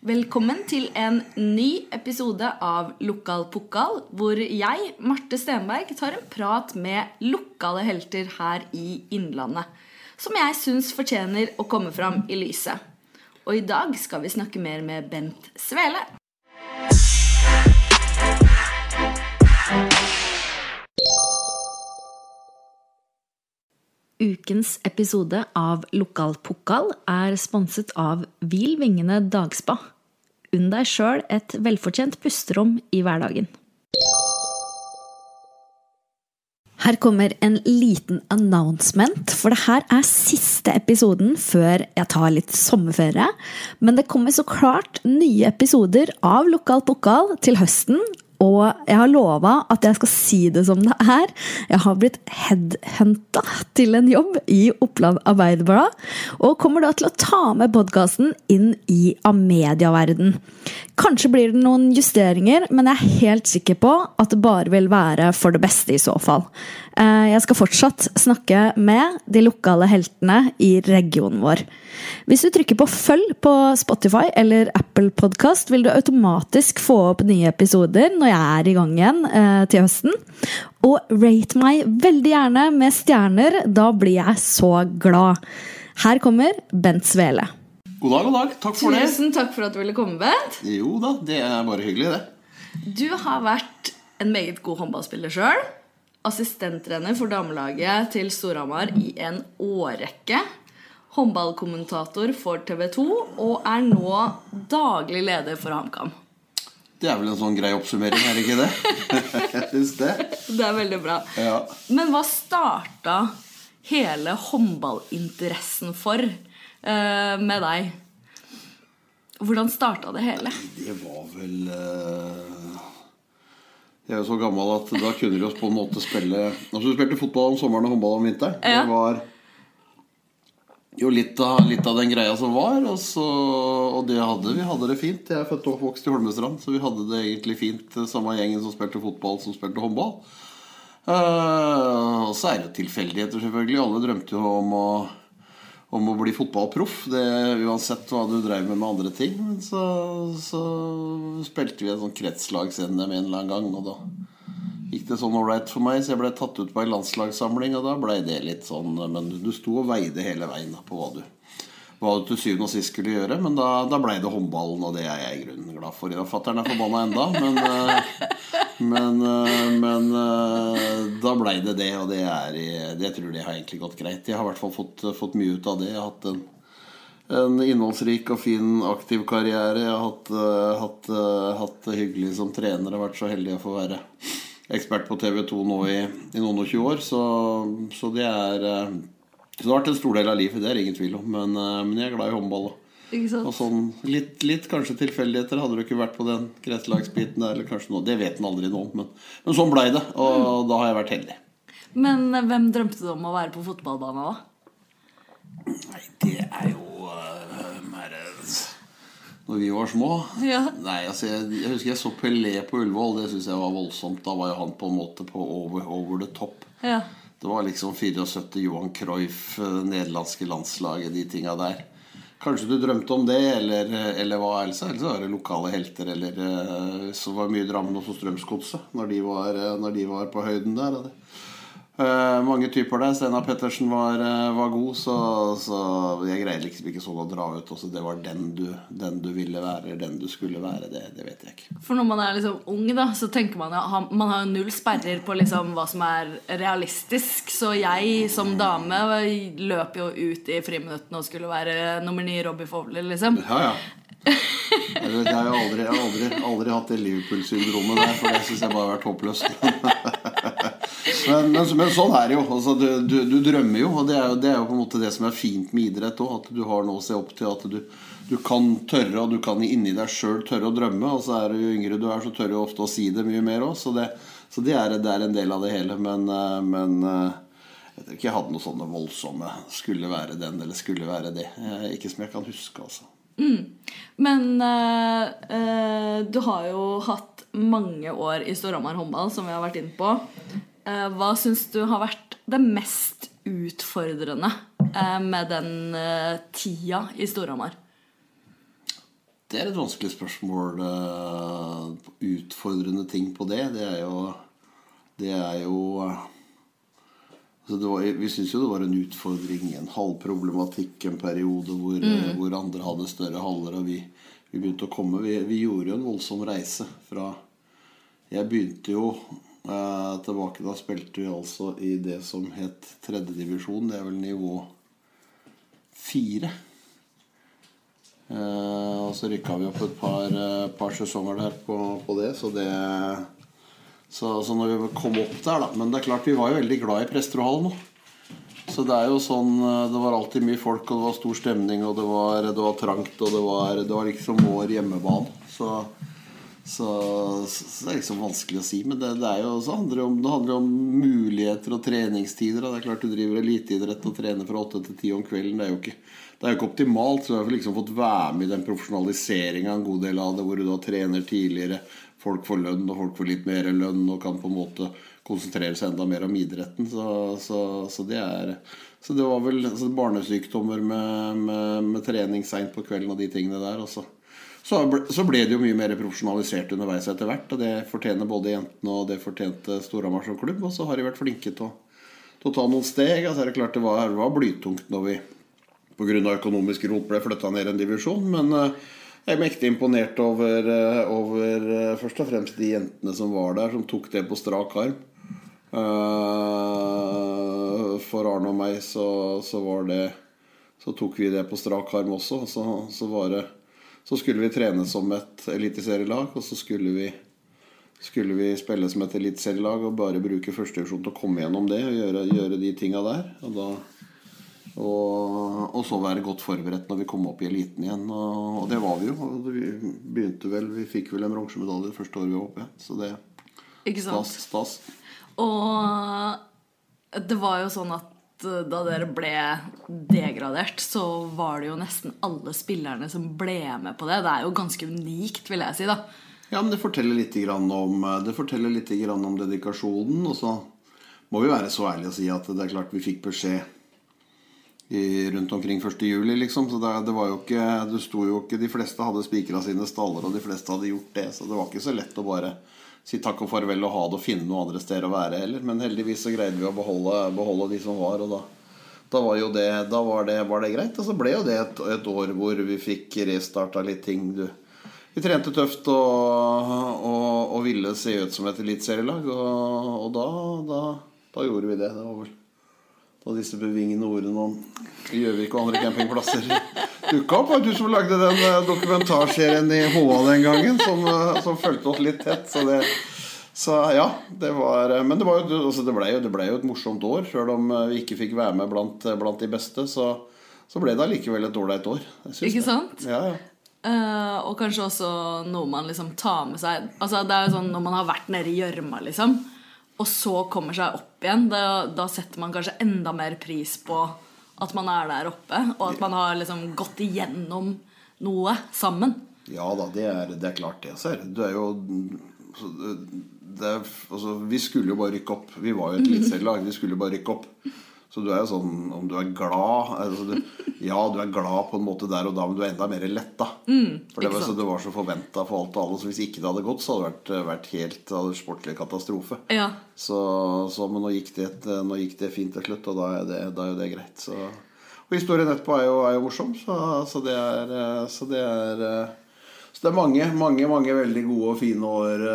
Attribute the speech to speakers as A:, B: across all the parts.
A: Velkommen til en ny episode av Lokal pokal, hvor jeg, Marte Stenberg, tar en prat med lokale helter her i Innlandet. Som jeg syns fortjener å komme fram i lyset. Og i dag skal vi snakke mer med Bent Svele. Ukens episode av Lokal pokal er sponset av Hvil vingene dagspa. Unn deg sjøl et velfortjent pusterom i hverdagen. Her kommer en liten announcement, for det her er siste episoden før jeg tar litt sommerferie. Men det kommer så klart nye episoder av Lokal pokal til høsten, og jeg har lova at jeg skal si det som det er. Jeg har blitt headhunta til en jobb i Oppland Arbeiderblad. Og kommer da til å ta med podkasten inn i Amedia-verden. Kanskje blir det noen justeringer, men jeg er helt sikker på at det bare vil være for det beste i så fall. Eh, jeg skal fortsatt snakke med de lokale heltene i regionen vår. Hvis du trykker på følg på Spotify eller Apple Podkast, vil du automatisk få opp nye episoder når jeg er i gang igjen eh, til høsten. Og rate meg veldig gjerne med stjerner. Da blir jeg så glad. Her kommer Bent Svele.
B: God dag, god dag. Takk for det.
A: Tusen takk for at du ville komme, Bent.
B: Jo da, det er bare hyggelig, det.
A: Du har vært en meget god håndballspiller sjøl. Assistenttrener for damelaget til Storhamar i en årrekke. Håndballkommentator for TV 2 og er nå daglig leder for HamKam.
B: Det er vel en sånn grei oppsummering, er det ikke det? Jeg syns det.
A: Det er veldig bra.
B: Ja.
A: Men hva starta hele håndballinteressen for uh, med deg? Hvordan starta det hele?
B: Det var vel uh... Jeg er jo så gammel at da kunne vi oss på en måte spille Altså du spilte fotball om sommeren og håndball om vinteren.
A: Ja.
B: Det var jo litt av, litt av den greia som var. Og, så, og det hadde, vi hadde det fint. Jeg er født og oppvokst i Holmestrand, så vi hadde det egentlig fint. Samme gjengen som spilte fotball, som spilte håndball. Uh, og så er det tilfeldigheter, selvfølgelig. Alle drømte jo om å, om å bli fotballproff. Uansett hva du drev med med andre ting. Men så, så spilte vi en sånn kretslagsNM en eller annen gang, og da gikk det sånn ålreit for meg, så jeg ble tatt ut på en landslagssamling, og da ble det litt sånn Men du sto og veide hele veien på hva du hva du til syvende og sist skulle gjøre. Men da, da blei det håndballen, og det er jeg i grunnen glad for. Fatter'n er forbanna enda, men, eh, men, eh, men eh, da blei det det, og det, er, det tror jeg har egentlig gått greit. Jeg har i hvert fall fått, fått mye ut av det. Jeg har hatt en en innholdsrik og fin aktiv karriere. Jeg har hatt det hyggelig som trener og vært så heldig å få være ekspert på TV 2 nå i, i noen og tjue år. Så, så det er eh, Så det har vært en stor del av livet, det er ingen tvil om. Men, eh, men jeg er glad i håndball. Og, sånn litt, litt kanskje tilfeldigheter. Hadde du ikke vært på den kretslagsbiten der, eller kanskje noe Det vet en aldri noe om, men, men sånn blei det. Og da har jeg vært heldig.
A: Men eh, hvem drømte du om å være på fotballbanen, da?
B: Nei, det er jo Når vi var små
A: Ja.
B: Nei, altså jeg, jeg husker jeg så Pelé på Ullevål. Det syns jeg var voldsomt. Da var jo han på en måte på over, over the top.
A: Ja.
B: Det var liksom 74 Johan Cruyff, eh, nederlandske landslaget, de tinga der. Kanskje du drømte om det, eller, eller hva ellers? Eller så var det lokale helter, eller eh, så var det mye Drammen og Strømsgodset når, de var, eh, når de var på høyden der. og Eh, mange typer der. Steinar Pettersen var, uh, var god, så, så jeg greide liksom ikke sånn å dra ut. Også det var den du, den du ville være, den du skulle være. Det, det vet jeg ikke.
A: For når man er liksom ung, da, så tenker man at Man har jo null sperrer på liksom hva som er realistisk. Så jeg som dame løp jo ut i friminuttene og skulle være nummer ni Robbie Fowler, liksom.
B: Ja, ja. Jeg, vet, jeg har aldri, jeg har aldri, aldri hatt det Liverpool-syndromet der, for det syns jeg bare har vært håpløst. Men, men, men sånn er det jo. Altså, du, du, du drømmer jo, og det er jo, det er jo på en måte det som er fint med idrett òg. At du har noe å se opp til. At du, du kan tørre, og du kan inni deg sjøl tørre å drømme. Og så er du jo yngre du er, så tør du ofte å si det mye mer òg. Så, det, så det, er, det er en del av det hele. Men, eh, men eh, jeg tror ikke jeg hadde noe sånne voldsomme 'skulle være den' eller 'skulle være det'. Eh, Ikke som jeg kan huske, altså.
A: Men eh, eh, du har jo hatt mange år i Storhamar håndball, som vi har vært inne på. Eh, hva syns du har vært det mest utfordrende eh, med den eh, tida i Storhamar?
B: Det er et vanskelig spørsmål. Utfordrende ting på det, det er jo Det er jo altså det var, Vi syns jo det var en utfordring, en halvproblematikk, en periode hvor, eh, hvor andre hadde større haller, og vi, vi begynte å komme. Vi, vi gjorde jo en voldsom reise fra Jeg begynte jo eh, tilbake Da spilte vi altså i det som het tredjedivisjon. Det er vel nivå fire. Eh, og så rykka vi opp et par, eh, par sesonger der på, på det, så det så, så når vi kom opp der, da Men det er klart, vi var jo veldig glad i Presterødhallen nå. Så det er jo sånn eh, Det var alltid mye folk, og det var stor stemning, og det var, det var trangt, og det var, det var liksom vår hjemmebane. Så, så, så det er liksom vanskelig å si. Men det, det, jo, så handler om, det handler om muligheter og treningstider. Det er klart Du driver eliteidrett og trener fra åtte til ti om kvelden. Det er jo ikke, det er jo ikke optimalt. Så du har liksom fått være med i den profesjonaliseringa en god del av det, hvor du da trener tidligere. Folk får lønn, og folk får litt mer lønn og kan på en måte konsentrere seg enda mer om idretten. Så, så, så det er Så det var vel altså, barnesykdommer med, med, med trening seint på kvelden og de tingene der. Også. Så ble, så ble det jo mye mer profesjonalisert underveis etter hvert. Og det fortjener både jentene og det fortjente Storhamar som klubb. Og så har de vært flinke til å, til å ta noen steg. Altså, det er klart det var, det var blytungt når vi pga. økonomisk rot ble flytta ned en divisjon. Men uh, jeg er mektig imponert over, uh, over uh, først og fremst de jentene som var der, som tok det på strak arm. for Arne og meg så, så, var det Så tok vi det på strak arm også. Så, så var det så skulle vi trene som et eliteserielag, og så skulle vi, skulle vi spille som et eliteserielag og bare bruke førstedivisjon til å komme gjennom det og gjøre, gjøre de tinga der. Og, da, og, og, så være godt forberedt når vi kom opp i eliten igjen. Og, og det var vi jo. Vi begynte vel Vi fikk vel en bronsemedalje første året vi var oppe. igjen. Så det
A: Ikke sant?
B: stas. stas.
A: Og det var jo sånn at da dere ble degradert, så var det jo nesten alle spillerne som ble med på det. Det er jo ganske unikt, vil jeg si, da.
B: Ja, men det forteller litt om, det forteller litt om dedikasjonen. Og så må vi være så ærlige og si at det er klart vi fikk beskjed i, rundt omkring 1. juli, liksom. Så det, det var jo ikke Det sto jo ikke De fleste hadde spikra sine staller, og de fleste hadde gjort det. Så det var ikke så lett å bare si takk og farvel og ha det og finne noen andre steder å være heller. Men heldigvis så greide vi å beholde, beholde de som var, og da, da var jo det, da var det, var det greit. Og så ble jo det et, et år hvor vi fikk restarta litt ting. Du. Vi trente tøft og, og, og ville se ut som et eliteserielag, og, og da, da, da, gjorde vi det. Det var vel da disse bevingende ordene om Gjøvik og andre campingplasser dukka opp. Var du som lagde den dokumentarserien i HA den gangen, som, som fulgte oss litt tett. Så, det, så ja, det var Men det, var jo, altså det, ble jo, det ble jo et morsomt år. Sjøl om vi ikke fikk være med blant, blant de beste, så, så ble det allikevel et ålreit år.
A: Ikke sant?
B: Ja, ja.
A: Uh, og kanskje også noe man liksom tar med seg Altså Det er jo sånn når man har vært nede i gjørma, liksom, og så kommer seg opp igjen, da, da setter man kanskje enda mer pris på at man er der oppe, og at man har liksom gått igjennom noe sammen.
B: Ja da, det er, det er klart det. Ser. Du er jo det altså, Vi skulle jo bare rykke opp. Vi var jo et eliteserielag. Vi skulle bare rykke opp. Så du er jo sånn Om du er glad altså, du, Ja, du er glad på en måte der og da, men du er enda mer letta.
A: Mm,
B: for det var, så det var så forventa for alt og alle. Så hvis ikke det hadde gått, så hadde det vært, vært helt hadde sportlig katastrofe.
A: Ja.
B: Så, så, men nå gikk, det, nå gikk det fint til slutt, og da er det, da er jo det greit. Så og historien etterpå er jo, er jo morsom, så, så, det er, så, det er, så det er mange, mange mange veldig gode og fine år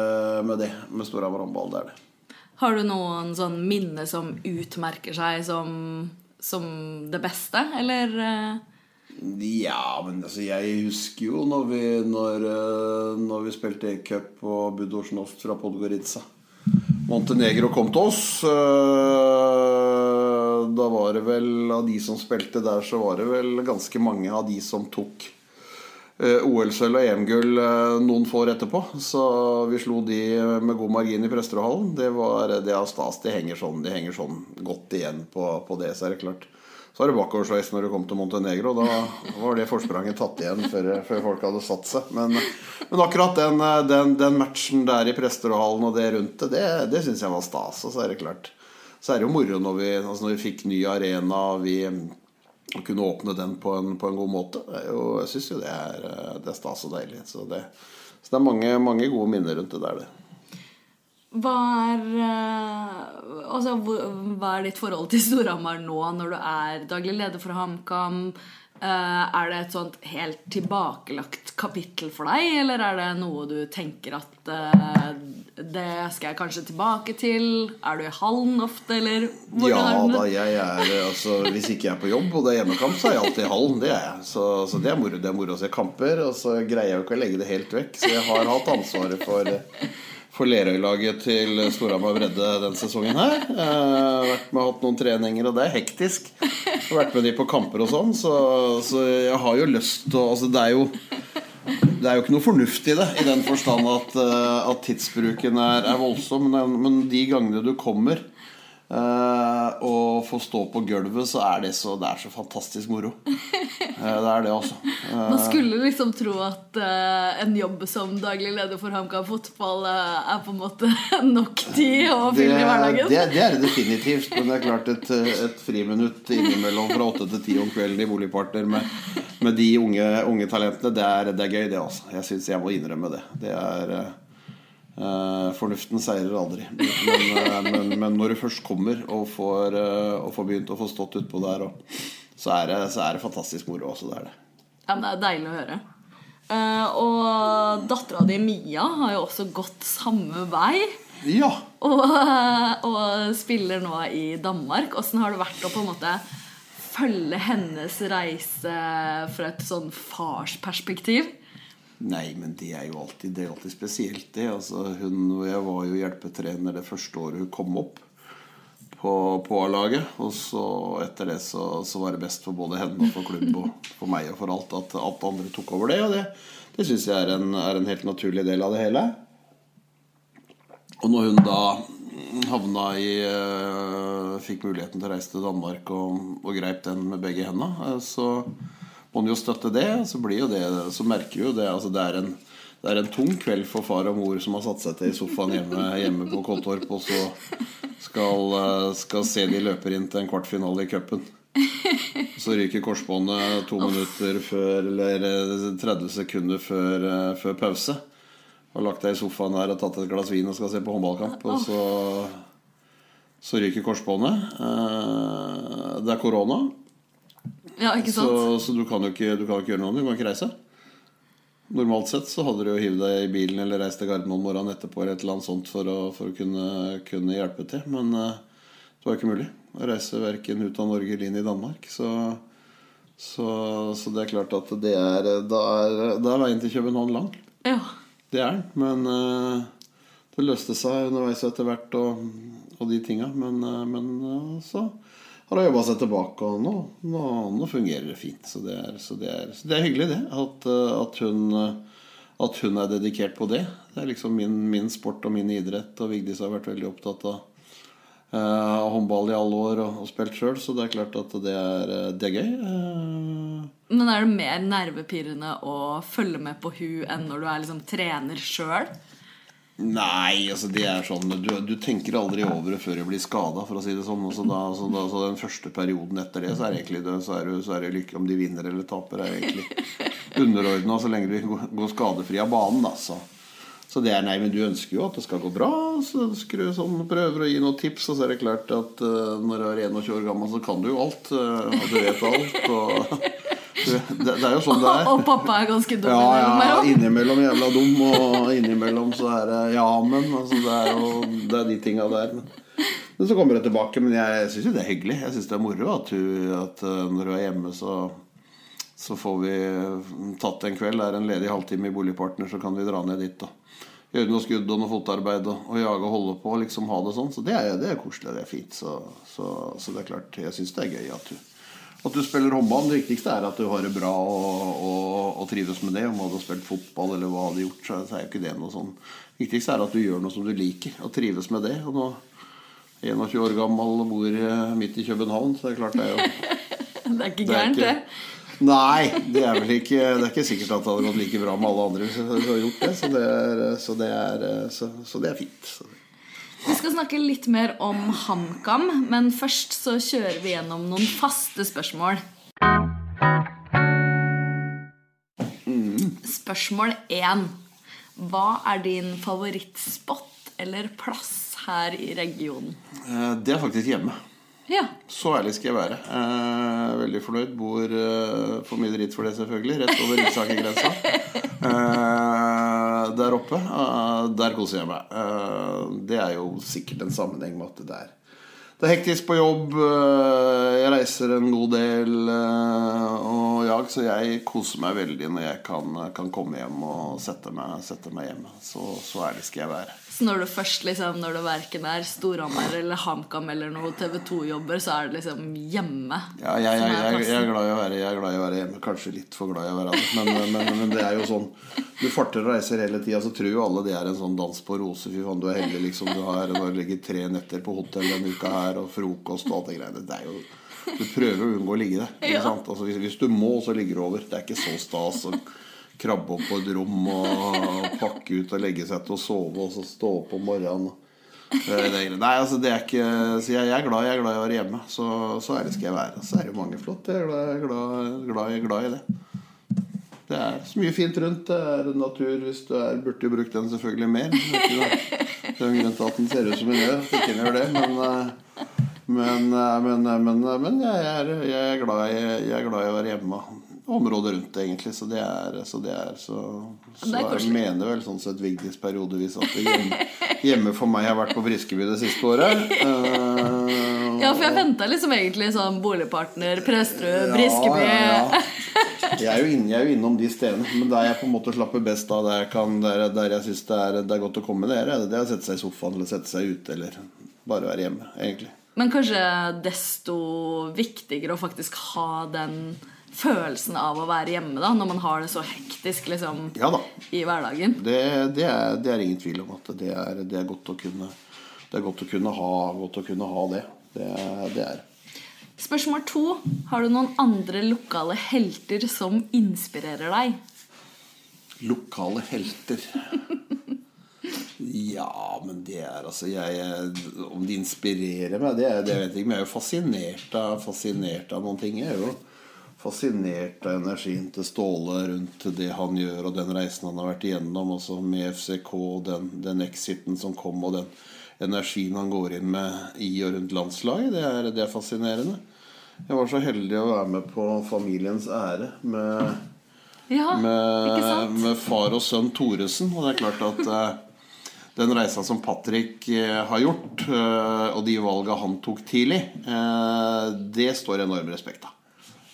B: med det, med Storhamar håndball. Det er det.
A: Har du noen sånn minne som utmerker seg som, som det beste, eller?
B: Ja, men altså, jeg husker jo når vi, når, når vi spilte E-cup på Budosjnost fra Podgorica. Montenegro kom til oss. Da var det vel av de som spilte der, så var det vel ganske mange av de som tok OL-sølv og EM-gull noen få år etterpå. Så vi slo de med god margin i Presterødhallen. Det var det av stas. De henger sånn, de henger sånn godt igjen på, på det, så er det klart. Så var det bakoversveis når du kom til Montenegro. Da var det forspranget tatt igjen før, før folk hadde satt seg. Men, men akkurat den, den, den, matchen der i Presterødhallen og det rundt det, det, det syns jeg var stas. Og så er det klart Så er det jo moro når vi, altså når vi fikk ny arena. Vi, å kunne åpne den på en, på en god måte. Er jeg syns jo det er, eh, det er stas og deilig. Så det, så det er mange, mange gode minner rundt det der, det.
A: Hva er, eh, altså, hva er ditt forhold til Storhamar nå, når du er daglig leder for HamKam? Eh, er det et sånt helt tilbakelagt kapittel for deg, eller er det noe du tenker at det skal jeg kanskje tilbake til? Er du i hallen ofte, eller hvordan
B: Ja da, jeg er altså, Hvis ikke jeg er på jobb og det er hjemmekamp, så er jeg alltid i hallen. Det er jeg. Så, så det er moro det er moro å se kamper. Og så greier jeg jo ikke å legge det helt vekk. Så jeg har hatt ansvaret for, for Lerøy-laget til Storhamar Bredde den sesongen her. Jeg har vært med og hatt noen treninger, og det er hektisk. Jeg har vært med de på kamper og sånn, så, så jeg har jo lyst til å Altså, det er jo det er jo ikke noe fornuft i det, i den forstand at, eh, at tidsbruken er, er voldsom. Men, men de gangene du kommer eh, og få stå på gulvet, så er det så, det er så fantastisk moro. Uh, det er det, altså. Uh,
A: Man skulle liksom tro at eh, en jobb som daglig leder for HamKam fotball er på en måte nok tid å fylle i hverdagen.
B: det, det er det definitivt. Men det er klart et, et friminutt innimellom fra åtte til ti om kvelden i boligpartner med, med de unge, unge talentene, det er, det er gøy, det. altså Jeg syns jeg må innrømme det. Det er eh, Fornuften seirer aldri. Men, eh, men, men når du først kommer og får, uh, og får begynt å få stått utpå der, og, så, er det, så er det fantastisk moro. Også, det er det.
A: Ja, men Det er deilig å høre. Uh, og dattera di Mia har jo også gått samme vei.
B: Ja.
A: Og, og spiller nå i Danmark. Åssen har det vært å på en måte følge hennes reise fra et sånn farsperspektiv?
B: Nei, men det er jo alltid, det er alltid spesielt, det. Altså, hun, jeg var jo hjelpetrener det første året hun kom opp på, på A-laget. Og så etter det så, så var det best for både henne og for klubb og for meg og for alt at, at andre tok over det. Og det, det syns jeg er en, er en helt naturlig del av det hele. Og når hun da havna i eh, Fikk muligheten til å reise til Danmark og, og greip den med begge hendene, eh, så må hun jo støtte det. Så blir jo det Så merker vi jo det. Altså det er en det er en tung kveld for far og mor som har satt seg til i sofaen hjemme, hjemme på Kåtorp, og så skal, eh, skal se de løper inn til en kvartfinale i cupen. Så ryker korsbåndet to minutter før Eller eh, 30 sekunder før, eh, før pause. Har lagt deg i sofaen her og tatt et glass vin og skal se på håndballkamp. Og så, så ryker korsbåndet. Eh, Det er korona,
A: Ja, ikke sant?
B: så du kan jo ikke, du kan ikke gjøre noe. Du kan ikke reise. Normalt sett så hadde du jo hivd deg i bilen eller reist til Gardermoen morgenen etterpå eller et eller annet sånt for å, for å kunne, kunne hjelpe til. Men uh, det var ikke mulig å reise verken ut av Norge eller inn i Danmark. Så, så, så det er klart at det er Da er, da er veien til København lang.
A: Ja.
B: Det er den. Men uh, det løste seg underveis etter hvert og, og de tinga. Men, uh, men så har hun jobba seg tilbake, og nå, nå, nå fungerer det fint. Så det er, så det er, så det er hyggelig, det. At, eh, at, hun, eh, at hun er dedikert på det. Det er liksom min, min sport og min idrett, og Vigdis har vært veldig opptatt av Uh, håndball i alle år og, og spilt sjøl, så det er klart at det er, det er gøy. Uh,
A: Men er det mer nervepirrende å følge med på hun enn når du er liksom trener sjøl?
B: Nei, altså det er sånn Du, du tenker aldri over det før jeg blir skada, for å si det sånn. Så, da, så, da, så den første perioden etter det, så er egentlig det, så er det, så er det lykke om de vinner eller taper. er egentlig underordna så lenge du går, skadefri av banen. Da, så. så det er nei, men du ønsker jo at det skal gå bra. Så skru sånn, prøver å gi noen tips, og så er det klart at uh, når du er 21 år gammel, så kan du jo alt. Uh, og du vet alt. Og, det, det er jo sånn det er.
A: Og pappa er ganske dum
B: Ja, ja,
A: innimellom.
B: jævla dum, og innimellom så er det ja, men. Altså, det er jo det er de tinga der. Men, men så kommer det tilbake. Men jeg syns jo det er hyggelig. Jeg syns det er moro at, du, at uh, når du er hjemme, så, så får vi tatt en kveld. Det er en ledig halvtime i Boligpartner, så kan vi dra ned dit. Da. Gjøre noe skudd og noe fotarbeid og, og jage og holde på og liksom ha det sånn. Så det er, det er koselig, det er fint. Så, så, så det er klart, jeg syns det er gøy at du at du spiller håndball. Det viktigste er at du har det bra og, og, og trives med det. Om du hadde spilt fotball eller hva du hadde gjort, så er jo ikke det noe sånn. Det viktigste er at du gjør noe som du liker, og trives med det. Og nå 21 år gammel og bor eh, midt i København, så det er klart det er jo
A: Det er ikke
B: det
A: gærent,
B: ikke-
A: det.
B: Nei, det er vel ikke Det er ikke sikkert at det hadde gått like bra med alle andre hvis jeg hadde gjort det. Så det er, så det er, så, så det er fint. Så.
A: Vi skal snakke litt mer om HamKam, men først så kjører vi gjennom noen faste spørsmål. Spørsmål 1. Hva er din favorittspot eller plass her i regionen?
B: Eh, det er faktisk hjemme.
A: Ja.
B: Så ærlig skal jeg være. Eh, veldig fornøyd. Bor eh, for mye dritt for det, selvfølgelig. Rett over Lysaker-grensa. Eh, der oppe. Eh, der koser jeg meg. Eh, det er jo sikkert en sammenheng med at det er det er hektisk på jobb. eh, Jeg reiser en god del. Og jag, så jeg koser meg veldig når jeg kan, kan komme hjem og sette meg, sette meg hjemme. Så, så ærlig skal jeg være.
A: Så når du først liksom, når du verken er Storhamar eller HamKam eller noe TV 2-jobber, så er det liksom hjemme?
B: Ja, jeg, jeg, jeg, jeg, er glad i å være, jeg er glad i å være hjemme. Kanskje litt for glad i å være hjemme. Men, men, men det er jo sånn Du farter og reiser hele tida, så tror jo alle det er en sånn dans på roser. Fy faen, du er heldig, liksom. Du har du ligget tre netter på hotell denne uka her, og frokost og alt det greiene. Det er jo Du prøver å unngå å ligge
A: Ja.
B: sant? Altså, hvis, hvis du må, så ligger du over. Det er ikke så stas å krabbe opp på et rom og pakke ut og legge seg til å sove, og så stå opp om morgenen. Det, nei, altså det er ikke Så jeg, er glad jeg er glad i å være hjemme. Så, så ærlig skal jeg være. Så er det mange flott. Jeg er glad, glad, glad, glad i det. Det er så mye fint rundt. Det er natur hvis du er Burde jo brukt den selvfølgelig mer. Det er en grunn til at den ser ut som den gjør. Ikke den gjør det. Men, eh, men, eh, men, eh, men, eh, men jeg, er, jeg, er glad i, jeg er glad i å være hjemme. Området rundt, egentlig. Så det er Så, det er, så, så
A: Det er
B: jeg mener vel sånn sett Vigdis periodevis at hjemme, hjemme for meg har vært på Briskeby det siste året. Uh,
A: Ja, for jeg venta liksom egentlig sånn boligpartner, Presterud, Briskeby
B: ja, ja. Jeg er, jo inne, jeg er jo innom de stedene, men der jeg på en måte slapper best av, der jeg, kan, der, der jeg syns det, det er godt å komme, det er det å sette seg i sofaen eller sette seg ute eller bare være hjemme, egentlig.
A: Men kanskje desto viktigere å faktisk ha den følelsen av å være hjemme, da, når man har det så hektisk liksom,
B: Ja
A: i hverdagen.
B: Det, det, er, det er ingen tvil om at det er, det er godt å kunne Det er godt å kunne ha, godt å kunne ha det. Det, det er
A: Spørsmål to. Har du noen andre lokale helter som inspirerer deg?
B: Lokale helter. Ja, men det er altså jeg, Om de inspirerer meg, det, det vet jeg ikke. Men jeg er jo fascinert av, fascinert av noen ting. Jeg er jo fascinert av energien til Ståle rundt det han gjør, og den reisen han har vært igjennom, også med FCK, den, den exiten som kom, og den energien han går inn med i og rundt landslaget. Det er, det er fascinerende. Jeg var så heldig å være med på Familiens ære med
A: Ja,
B: med, med far og sønn Thoresen. Og det er klart at eh, den reisa som Patrick eh, har gjort, eh, og de valga han tok tidlig, eh, det står enorm respekt av.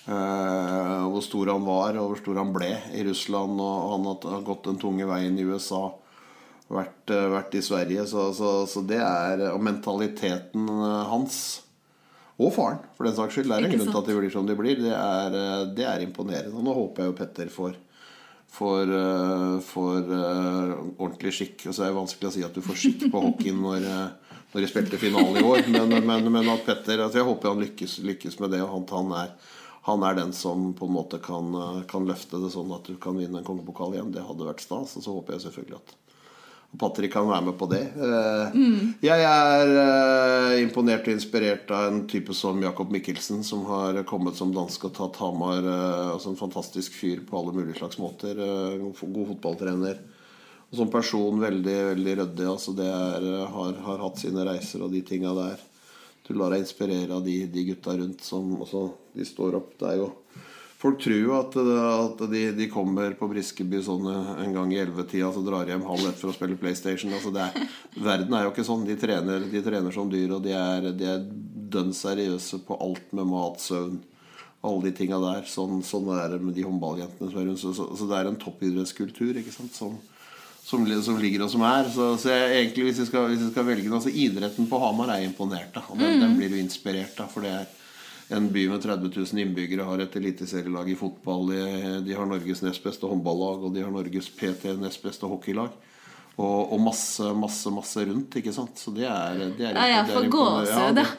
B: Eh, hvor stor han var, og hvor stor han ble i Russland. Og han har- gått den tunge veien i USA. Vært, eh, vært i Sverige. Så, så, så det er Og mentaliteten eh, hans og faren, for den saks skyld. Det er en grunn til at de blir som de blir. Det er, eh, det er imponerende. Og nå håper jeg jo Petter får for, eh, får eh, ordentlig skikk. Og så er det vanskelig å si at du får skikk på hockeyen når, eh, når de spilte finale i år. Men, men, men at Petter altså Jeg håper han lykkes, lykkes med det. Og at han er, han er den som på en måte kan, eh, kan løfte det sånn at du kan vinne en kongepokal igjen. Det hadde vært stas. Og så håper jeg selvfølgelig at Patrick kan være med på det. Eh, Jeg er eh, imponert og inspirert av en type som Jakob Mikkelsen, som har kommet som dansk og tatt Hamar. Altså en fantastisk fyr på alle mulige slags måter. God fotballtrener. Og som person veldig veldig ryddig. Altså det er, har, har hatt sine reiser og de tinga der. Du lar deg inspirere av de, de gutta rundt som også De står opp. Det er jo Folk tror jo at, at de, de kommer på Briskeby sånn en gang i ellevetida og så drar hjem halv ett for å spille PlayStation. Altså er, verden er jo ikke sånn. De trener, de trener som dyr, og de er, de er dønn seriøse på alt med mat, søvn, alle de tinga der. Sånn, sånn er det med de håndballjentene som er rundt. Så, så, så det er en toppidrettskultur ikke sant? Som, som, som ligger og som er. Så, så jeg, egentlig hvis jeg, skal, hvis jeg skal velge noe altså Idretten på Hamar er imponert av. Den, den, den blir du inspirert av. For det er en by med 30 000 innbyggere har et eliteserielag i fotball. De, de har Norges nest beste håndballag, og de har Norges PT nest beste hockeylag. Og, og masse, masse, masse rundt, ikke sant. Så det er, det er
A: Ja, jeg får gåsehud,
B: det-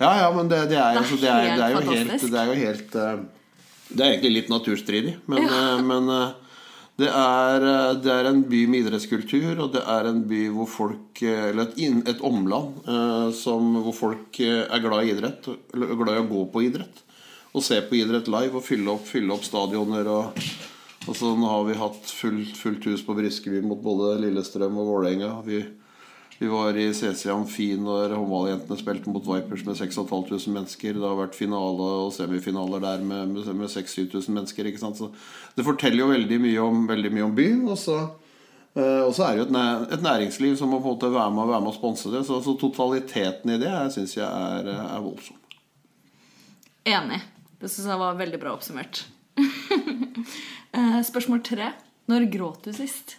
B: Ja, ja, men det, det, er,
A: Det er
B: det, er, det, er jo
A: helt
B: helt, det er jo helt eh, Det er egentlig litt naturstridig, men,
A: Ja.
B: eh, men eh, det er, eh, det er en by med idrettskultur, og det er en by hvor folk eh, Eller et, inn- et omland eh, som, hvor folk eh, er glad i idrett, eller glad i å gå på idrett. Og se på idrett live og fylle opp, fylle opp stadioner og, Og sånn har vi hatt fullt, fullt hus på Briskeby mot både Lillestrøm og Vålerenga. Vi var i CC Amfi når håndballjentene spilte mot Vipers med 6500 mennesker. Det har vært finale og semifinaler der med, med, med 6000-7000 mennesker. Ikke sant? Så det forteller jo veldig mye om, veldig mye om byen. Og så, eh, og så er det jo et, et næringsliv som må på en måte være med, være med og sponse det. Så, så totaliteten i det syns jeg er, er voldsom.
A: Enig. Det syns jeg var veldig bra oppsummert. Eh, Spørsmål tre. Når gråt du sist?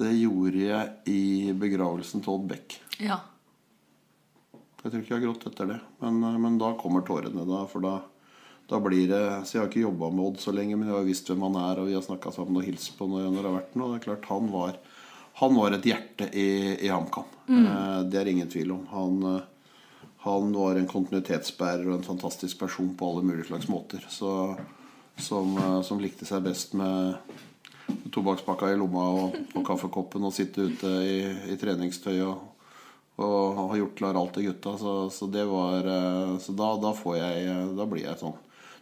B: Det gjorde jeg i begravelsen til Odd Beck.
A: Ja.
B: Jeg tror ikke jeg har grått etter det. Men, eh, men da kommer tårene. da For da, da blir det Så jeg har ikke jobba med Odd så lenge, men jeg har visst hvem han er, og vi har snakka sammen og hilst på når, når det har vært noe. Det er klart Han var, han var et hjerte i, i HamKam. Eh, det er ingen tvil om. Han, eh, han var en kontinuitetsbærer og en fantastisk person på alle mulige slags måter. Så, som, som likte seg best med tobakkspakka i lomma og, og kaffekoppen og sitte ute i, i treningstøy og, og har gjort klar alt til gutta. Så, så det var eh, Så da, da får jeg eh, Da blir jeg sånn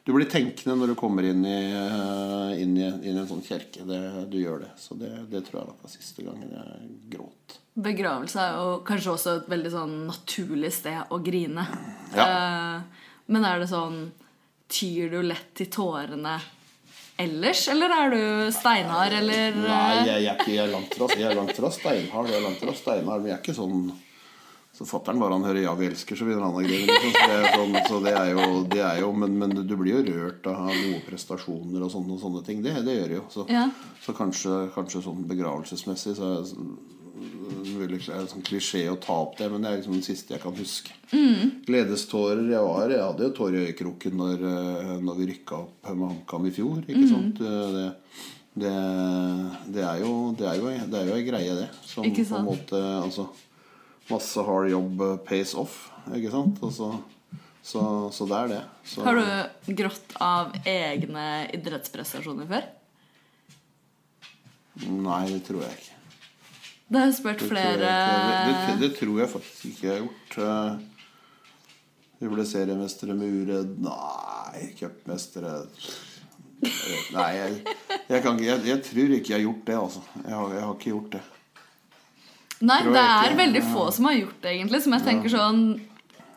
B: Du blir tenkende når du kommer inn i, eh, inn i, inn i en sånn kjerke. Det, du gjør det. Så det, det tror jeg var siste gangen jeg gråt.
A: Begravelse er jo kanskje også et veldig sånn naturlig sted å grine.
B: Ja.
A: Eh, men er det sånn Tyr du lett til tårene ellers, eller er du steinhard, eller
B: Nei, jeg, jeg, er ikke- jeg er langt fra Jeg er langt fra steinhard. Jeg er langt fra steinhard, men jeg er ikke sånn så fatter'n bare han hører 'Ja, vi elsker', så begynner han å grine. Liksom. Så, det er sånn, så det er jo, det er jo men, men du blir jo rørt av gode prestasjoner og sånne, og sånne ting. Det, det gjør jo. Så,
A: Ja.
B: så kanskje, kanskje sånn begravelsesmessig så er det det er en sånn klisjé å ta opp det, men det er liksom den siste jeg kan huske. Gledestårer jeg, var, jeg hadde jo tårer i øyekroken når, eh, når vi rykka opp med HamKam i fjor. Ikke sant? Det, det, det, er jo, det, er jo, det er jo ei greie, det. Som på en måte altså, Masse hard jobb eh, pays off, ikke sant? Og så, så, så det er det. Så,
A: Har du grått av egne idrettsprestasjoner før?
B: Nei, det tror jeg ikke.
A: Det har jeg spurt
B: Det tror, jeg
A: flere.
B: Det, det, det tror jeg faktisk ikke jeg har gjort. Eh, Vi ble seriemestere med Uredd. Nei, cupmestere Nei, jeg, jeg, kan, jeg, jeg tror ikke jeg har gjort det, altså. Jeg har, har ikke gjort det.
A: Nei, det er veldig få som har gjort det, egentlig. Som jeg tenker sånn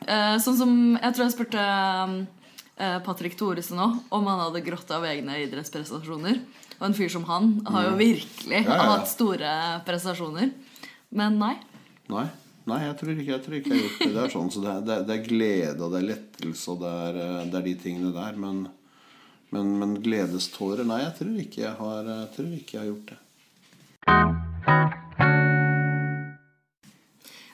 A: eh, Sånn som Jeg tror jeg spurte eh, Patrick Thoresen òg om han hadde grått av egne idrettsprestasjoner. Og en fyr som han har jo virkelig
B: Mm. Ja, ja, ja.
A: hatt store prestasjoner. Men nei.
B: Nei, nei jeg, tror ikke, jeg tror ikke jeg har gjort det. Det er sånn, så det er, det er, det er glede og det er lettelse og det er, eh, det er de tingene der. Men, men, men gledestårer Nei, jeg tror ikke jeg har, jeg tror ikke jeg har gjort det.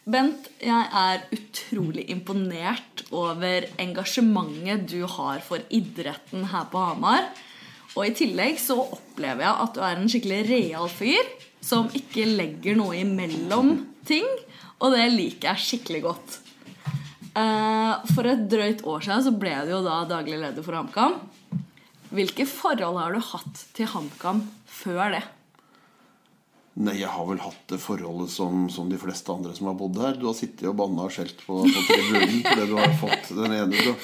A: Bent, jeg er utrolig imponert over engasjementet du har for idretten her på Hamar. Og i tillegg så opplever jeg at du er en skikkelig real fyr som ikke legger noe imellom ting. Og det liker jeg skikkelig godt. Eh, For et drøyt år siden så ble du jo da daglig leder for HamKam. Hvilke forhold har du hatt til HamKam før det?
B: Nei, jeg har vel hatt det forholdet som, som de fleste andre som har bodd her. Du har sittet og banna og skjelt på, på tribunen fordi du har fått den ene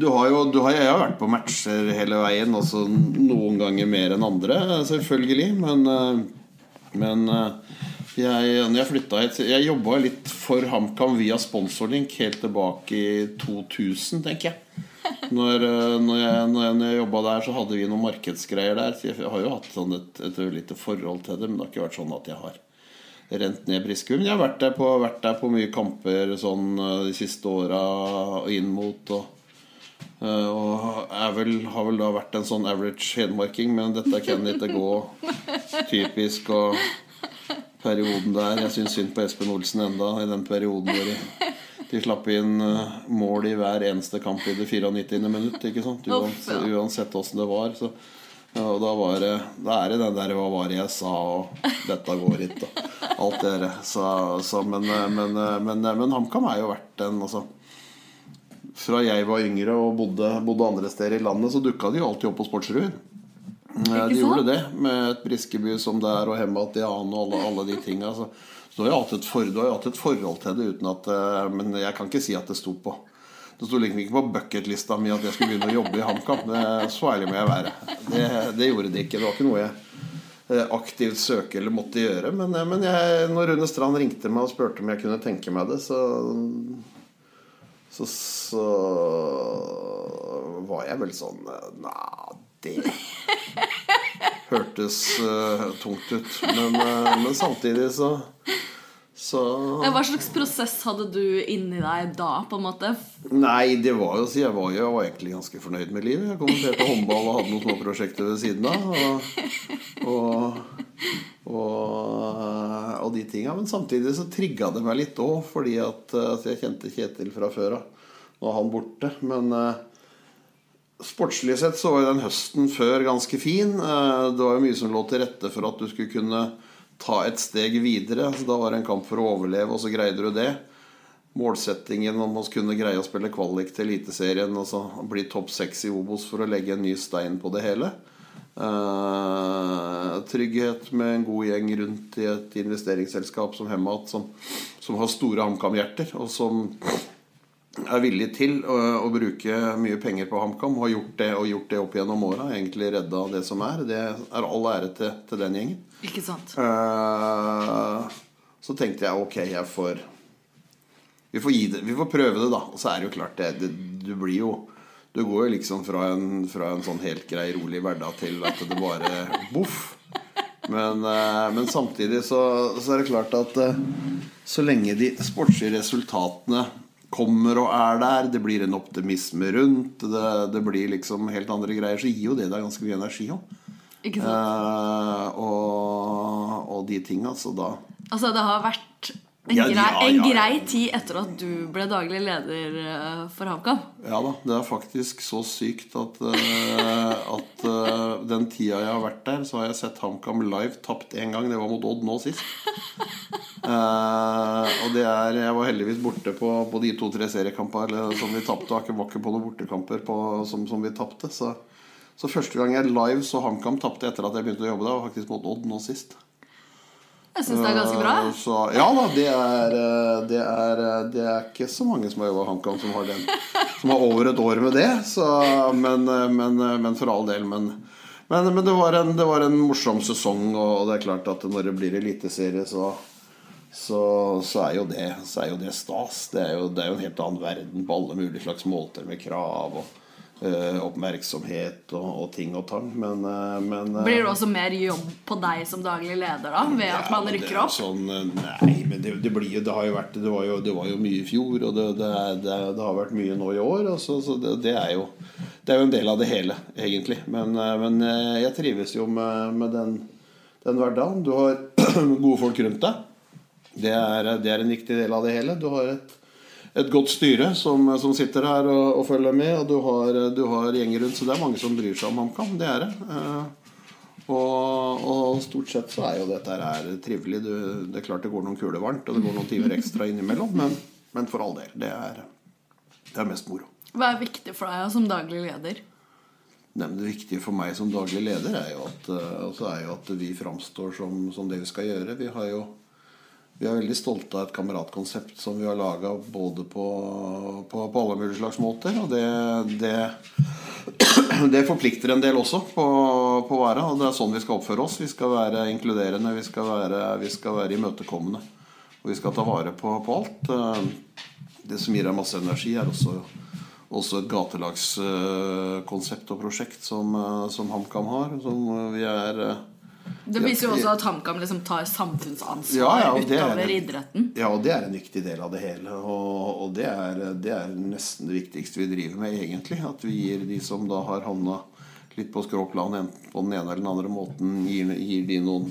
B: du, har jo du har, Jeg har vært på matcher hele veien, også noen ganger mer enn andre, selvfølgelig. Men, eh, men eh, jeg, når jeg flytta hit Jeg jobba litt for HamKam via sponsorlink helt tilbake i 2000, tenker jeg. Når, eh, når jeg, når jeg, når jeg jobba der, så hadde vi noen markedsgreier der. Så jeg har jo hatt sånn et, et lite forhold til det, men det har ikke vært sånn at jeg har rent ned Briskeby. Men jeg har vært der på, vært der på mye kamper sånn eh, de siste åra og inn mot. Og, eh, og vel, har vel da vært en sånn average hedmarking, men dette kan ikke gå typisk. Og perioden der Jeg syns synd på Espen Olsen enda i den perioden hvor de, slapp inn eh, mål i hver eneste kamp i det 94. minutt. Ikke sant? Uansett, uansett åssen det var. Så, ja, og da, var det, da er det den der 'hva var det jeg sa', og 'dette går ikke', og alt det der. Så, så, men, eh, men, eh, men, men HamKam har jo vært den, altså, Fra jeg var yngre og bodde, bodde andre steder i landet, så dukka de jo alltid opp på Sportsrevyen. Ja, de gjorde det, med et Briskeby som det er, og Hemmat Jan og alle, alle de tinga. Så, så du har jo hatt hatt et forhold til det uten at eh, Men jeg kan ikke si at det sto på Det sto liksom ikke på bucketlista mi at jeg skulle begynne å jobbe i HamKam. Så ærlig må jeg være. Det, det gjorde det ikke. Det var ikke noe jeg eh, aktivt søke eller måtte gjøre. Men, eh, men jeg, når Rune Strand ringte meg og spurte om jeg kunne tenke meg det, så så, så var jeg vel sånn Nei, det hørtes uh, tungt ut. Men, uh, men samtidig så så
A: Hva slags prosess hadde du inni deg da? på en måte?
B: Nei, det var jo så jeg var jeg var egentlig ganske fornøyd med livet. Jeg kommenterte håndball og hadde noen små prosjekter ved siden av. Og, og, og, og de tinga. Men samtidig så trigga det meg litt òg, fordi at, at jeg kjente Kjetil fra før av. Nå er han borte. Men eh, sportslig sett så var jo den høsten før ganske fin. Eh, Det var jo mye som lå til rette for at du skulle kunne ta et steg videre. Så da var det en kamp for å overleve, og så greide du det. Målsettingen om å kunne greie å spille kvalik til Eliteserien, altså bli topp seks i Obos for å legge en ny stein på det hele. Uh, trygghet med en god gjeng rundt i et investeringsselskap som Hemmat, som, som har store HamKam-hjerter, og som er villig til å, å bruke mye penger på HamKam, har gjort det, og gjort det opp gjennom åra. Egentlig redda det som er. Det er all ære til, til den gjengen.
A: Ikke sant?
B: Uh, så tenkte jeg ok, jeg får Vi får gi det, vi får prøve det, da. Og så er det jo klart det, det Du blir jo Du går jo liksom fra en, fra en sånn helt grei, rolig hverdag til at det bare boff. Men, eh, men samtidig så, så er det klart at eh, så lenge de sportslige resultatene kommer og er der, det blir en optimisme rundt, det, det blir liksom helt andre greier, så gir jo det deg ganske mye energi òg.
A: Ikke sant?
B: Eh, og, og de tinga, så da
A: Altså, det har vært en,
B: Ja,
A: grei,
B: ja,
A: en grei tid etter at du ble daglig leder eh, for HamKam.
B: Ja da, det er faktisk så sykt at, eh, at den tida jeg har vært der, så har jeg sett HamKam live tapt én gang. Det var mot Odd nå sist. uh, og det er Jeg var heldigvis borte på, på de to-tre seriekampene som vi tapte. Og var ikke på noen bortekamper på, som, som vi tapte. Så, så første gang jeg live så HamKam tapte etter at jeg begynte å jobbe der, var faktisk mot Odd nå sist.
A: Jeg syns det er ganske bra.
B: Uh, Så, ja da, det er, eh, det, er, det er ikke så mange som har jobba i HamKam som har den Som har over et år med det. Så, men, men, men for all del. Men, men, men det, var en, det var en morsom sesong, og det er klart at når det blir eliteserie, så, så, så, er jo det, så er jo det stas. Det er, jo, det er jo en helt annen verden på alle mulige slags måter, med krav og Uh, oppmerksomhet og, og ting og tang. Men, uh, men uh,
A: Blir det også mer jobb på deg som daglig leder da, ved at man rykker
B: er
A: opp?
B: Sånn, nei, men det, det blir jo Det har jo vært Det var jo, det var jo mye i fjor, og det, det, det, har vært mye nå i år. Og så, så det, det er jo Det er jo en del av det hele, egentlig. Men, eh, men eh, jeg trives jo med, med den, den hverdagen. Du har gode folk rundt deg. Det er, det er en viktig del av det hele. Du har et et godt styre som, som sitter her og, og følger med, og du har, du har gjenger rundt. Så det er mange som bryr seg om HamKam. Det er det. Eh, og, og stort sett så er jo dette her trivelig. Du, det er klart det går noen kuler varmt, og det går noen timer ekstra innimellom, men, men for all del. Det er, det er mest moro.
A: Hva er viktig for deg som daglig leder?
B: Nei, det viktige for meg som daglig leder er jo at, eh, altså er jo at vi framstår som, som det vi skal gjøre. Vi har jo vi er veldig stolte av et kameratkonsept som vi har laga både på, på, på alle mulige slags måter. Og det, det, det forplikter en del også på, på å være. Og det er sånn vi skal oppføre oss. Vi skal være inkluderende, vi skal være, vi skal være imøtekommende. Og vi skal ta vare på, på alt. Det som gir deg masse energi, er også, også et gatelagskonsept og prosjekt som, eh, som HamKam har. Som vi er eh,
A: Det viser jo også at HamKam liksom tar samfunnsansvar
B: Ja, ja, er
A: utover
B: en,
A: idretten.
B: Ja, og det er en viktig del av det hele. Og, og det, er, det er nesten det viktigste vi driver med, egentlig. At vi gir de som da har havna litt på skråplan enten på den ene eller den andre måten, gir, gir, de, noen,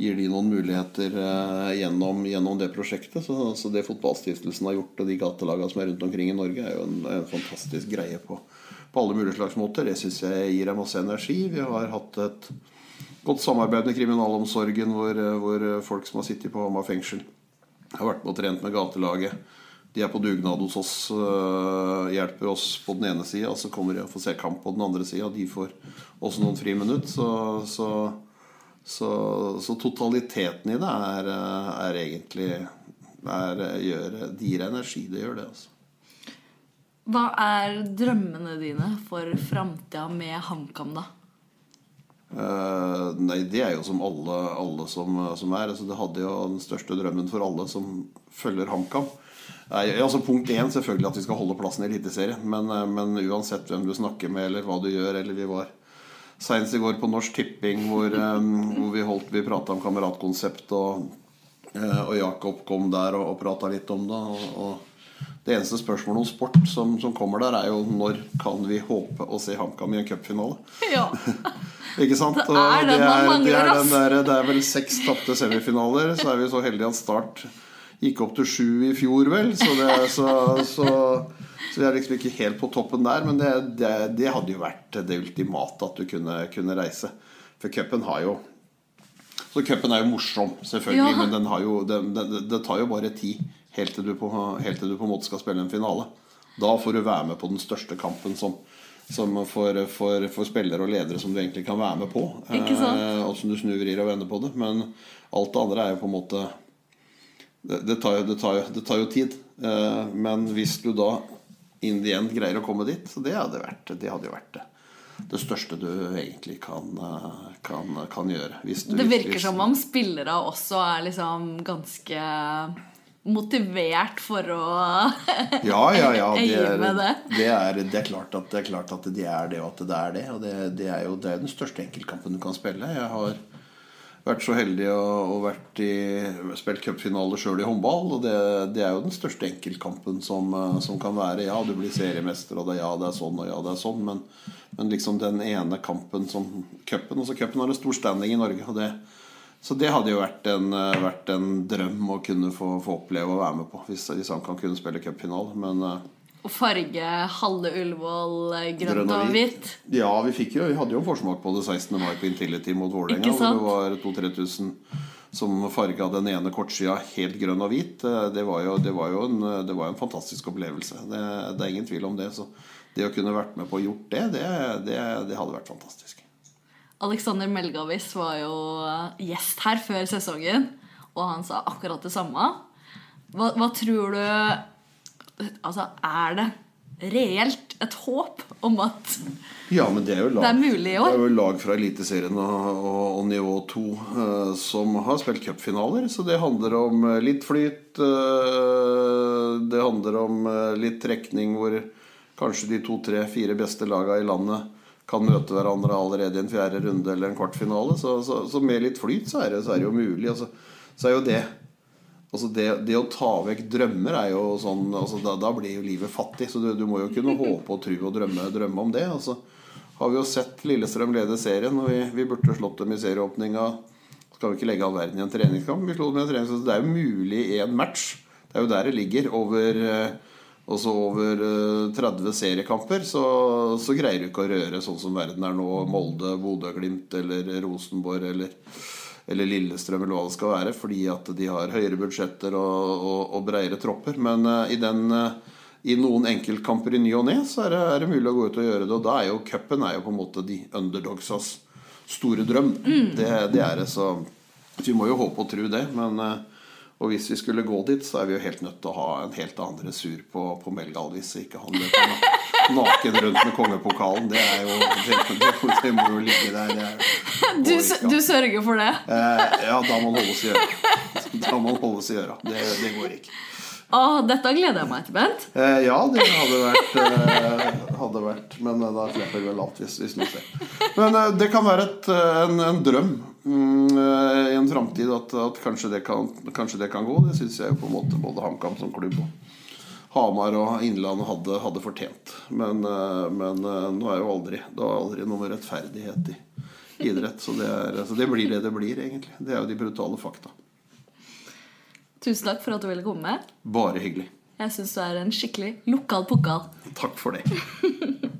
B: gir de noen muligheter eh, gjennom, gjennom det prosjektet. Så, så det Fotballstiftelsen har gjort, og de gatelagene som er rundt omkring i Norge, er jo en, en fantastisk greie på, på alle mulige slags måter. Det syns jeg gir dem masse energi. Vi har hatt et godt samarbeid med kriminalomsorgen, hvor, hvor folk som har sittet på Hamar fengsel, har vært med og trent med gatelaget. De er på dugnad hos oss, øh, hjelper oss på den ene sida, så kommer de og får se kamp på den andre sida. De får også noen friminutt. Så, så, så, så totaliteten i det er, er egentlig er, gjør, Det gir energi. Det gjør det, altså.
A: Hva er drømmene dine for framtida med HamKam, da?
B: Uh, nei, det er jo som alle, alle som, som er. Altså, det hadde jo den største drømmen for alle som følger HamKam. Uh, altså Punkt én selvfølgelig at vi skal holde plassen i Eliteserien. Men, uh, men uansett hvem du snakker med, eller hva du gjør, eller vi var Seinest i går på Norsk Tipping, hvor, hvor vi holdt Vi prata om kameratkonsept, og, eh, og Jakob kom der og, og prata litt om det. Og, og det eneste spørsmålet om sport som, som, kommer der, er jo når kan vi håpe å se HamKam i en cupfinale?
A: Ja.
B: Ikke sant?
A: Det er
B: det, er,
A: det,
B: er det er vel seks tapte semifinaler. Så er vi så heldige at Start gikk opp til sju i fjor, vel. Så, det, så, så, så vi er liksom ikke helt på toppen der. Men det, det, det hadde jo vært det ultimate at du kunne, kunne reise. For cupen har jo Så cupen er jo morsom, selvfølgelig,
A: Ja.
B: men den har jo, det, tar jo bare tid helt til, du på, helt til du på en måte skal spille en finale. Da får du være med på den største kampen som, som for, for, for spillere og ledere som du egentlig kan være med på. Eh, og som du snur, vrir og vender på det. Men alt det andre er jo på en måte Det, det, tar, jo, det, tar, jo, det tar jo tid. Eh, men hvis du da in the end greier å komme dit, så det hadde, vært, det hadde jo vært det. Det største du egentlig kan, eh, kan, kan gjøre. Hvis du,
A: Det virker
B: hvis-
A: som om spillere også er liksom ganske motivert for å
B: Ja, ja, ja. Det er,
A: med det.
B: det, er, det, er klart at, det er klart at de er det, og at det er det. Og det, det er jo det er den største enkeltkampen du kan spille. Jeg har vært så heldig å, å vært i, spilt cupfinale sjøl i håndball. Og det, det er jo den største enkeltkampen som, eh, som kan være. Ja, du blir seriemester, og det, ja, det er sånn, og ja, det er sånn. Men, men liksom den ene kampen som cupen Altså cupen har en stor standing i Norge. og det så det hadde jo vært en, eh, vært en drøm å kunne få, få oppleve å være med på, hvis, hvis han kan kunne spille cupfinale. Men eh,
A: Å farge halve Ullevål eh, grønt
B: og
A: og
B: hvit.
A: hvitt.
B: ja, vi, fikk jo, vi hadde jo forsmak på det 16. mai på Intility mot Vålerenga. Hvor det var 2000-3000 som farga den ene kortsida helt grønn og hvit. Eh, Det var jo, det var jo, en, det var en fantastisk opplevelse. Det, det er ingen tvil om det. Så det å kunne vært med på å gjort det, det, det, det hadde vært fantastisk.
A: Alexander Melgavis var jo eh, gjest her før sesongen, og han sa akkurat det samme. Hva, hva tror du Altså, er det reelt et håp om at
B: Ja, men det er jo lag,
A: Det er mulig i år.
B: Det er jo lag fra Eliteserien og, og, og nivå 2 eh, som har spilt cupfinaler. Så det handler om eh, litt flyt. eh, det handler om eh, litt trekning hvor kanskje de to, tre, fire beste laga i landet kan møte hverandre allerede i en fjerde runde eller en kvartfinale. Så, så, så med litt flyt så er det, så er det jo mulig. Altså, så er jo det Altså det, det å ta vekk drømmer er jo sånn altså da, da blir jo livet fattig. Så du, du må jo kunne håpe og tro og drømme, drømme om det. Altså har vi jo sett Lillestrøm lede serien, og vi, vi burde slått dem i serieåpninga. Skal vi ikke legge all verden i en treningskamp? Vi slo dem i en treningskamp. Det er jo mulig i en match. Det er jo der det ligger. Over, eh, også over eh, 30 seriekamper så, så greier du ikke å røre sånn som verden er nå. Molde, Bodø-Glimt eller Rosenborg eller eller Lillestrøm eller hva det skal være, fordi at de har høyere budsjetter og, og, og bredere tropper. Men uh, i, den, uh, i noen enkeltkamper i ny og ne så er det, er det mulig å gå ut og gjøre det. Og da er jo cupen på en måte de underdogsas store drøm. Det, det er det, så vi må jo håpe og tro det. Men uh, og hvis vi skulle gå dit, så er vi jo helt nødt til å ha en helt annen dressur på, på Melgalvis, ikke han løper na- naken rundt med kongepokalen. Det er jo Det, må jo ligge der. Er,
A: Du, du sørger for det?
B: Eh, ja, da må man holdes i øra. Da må man holdes i øra. Det, det går ikke.
A: Å, dette gleder jeg meg til, Bent.
B: Eh, ja, det hadde vært, eh, hadde vært Men eh, da slipper vel alt hvis, hvis noe skjer. Men eh, det kan være et, eh, en, en drøm mm, i en framtid at, at kanskje, det kan, kanskje det kan gå. Det syns jeg jo på en måte både HamKam som klubb og Hamar og Innlandet hadde, hadde fortjent. Men, eh, men eh, nå er jo aldri Det var aldri noe med rettferdighet i idrett. Så det, er, så det blir det det blir, egentlig. Det er jo de brutale fakta.
A: Tusen takk for at du ville komme.
B: Bare hyggelig.
A: Jeg syns du er en skikkelig lokal pokal.
B: Takk for det.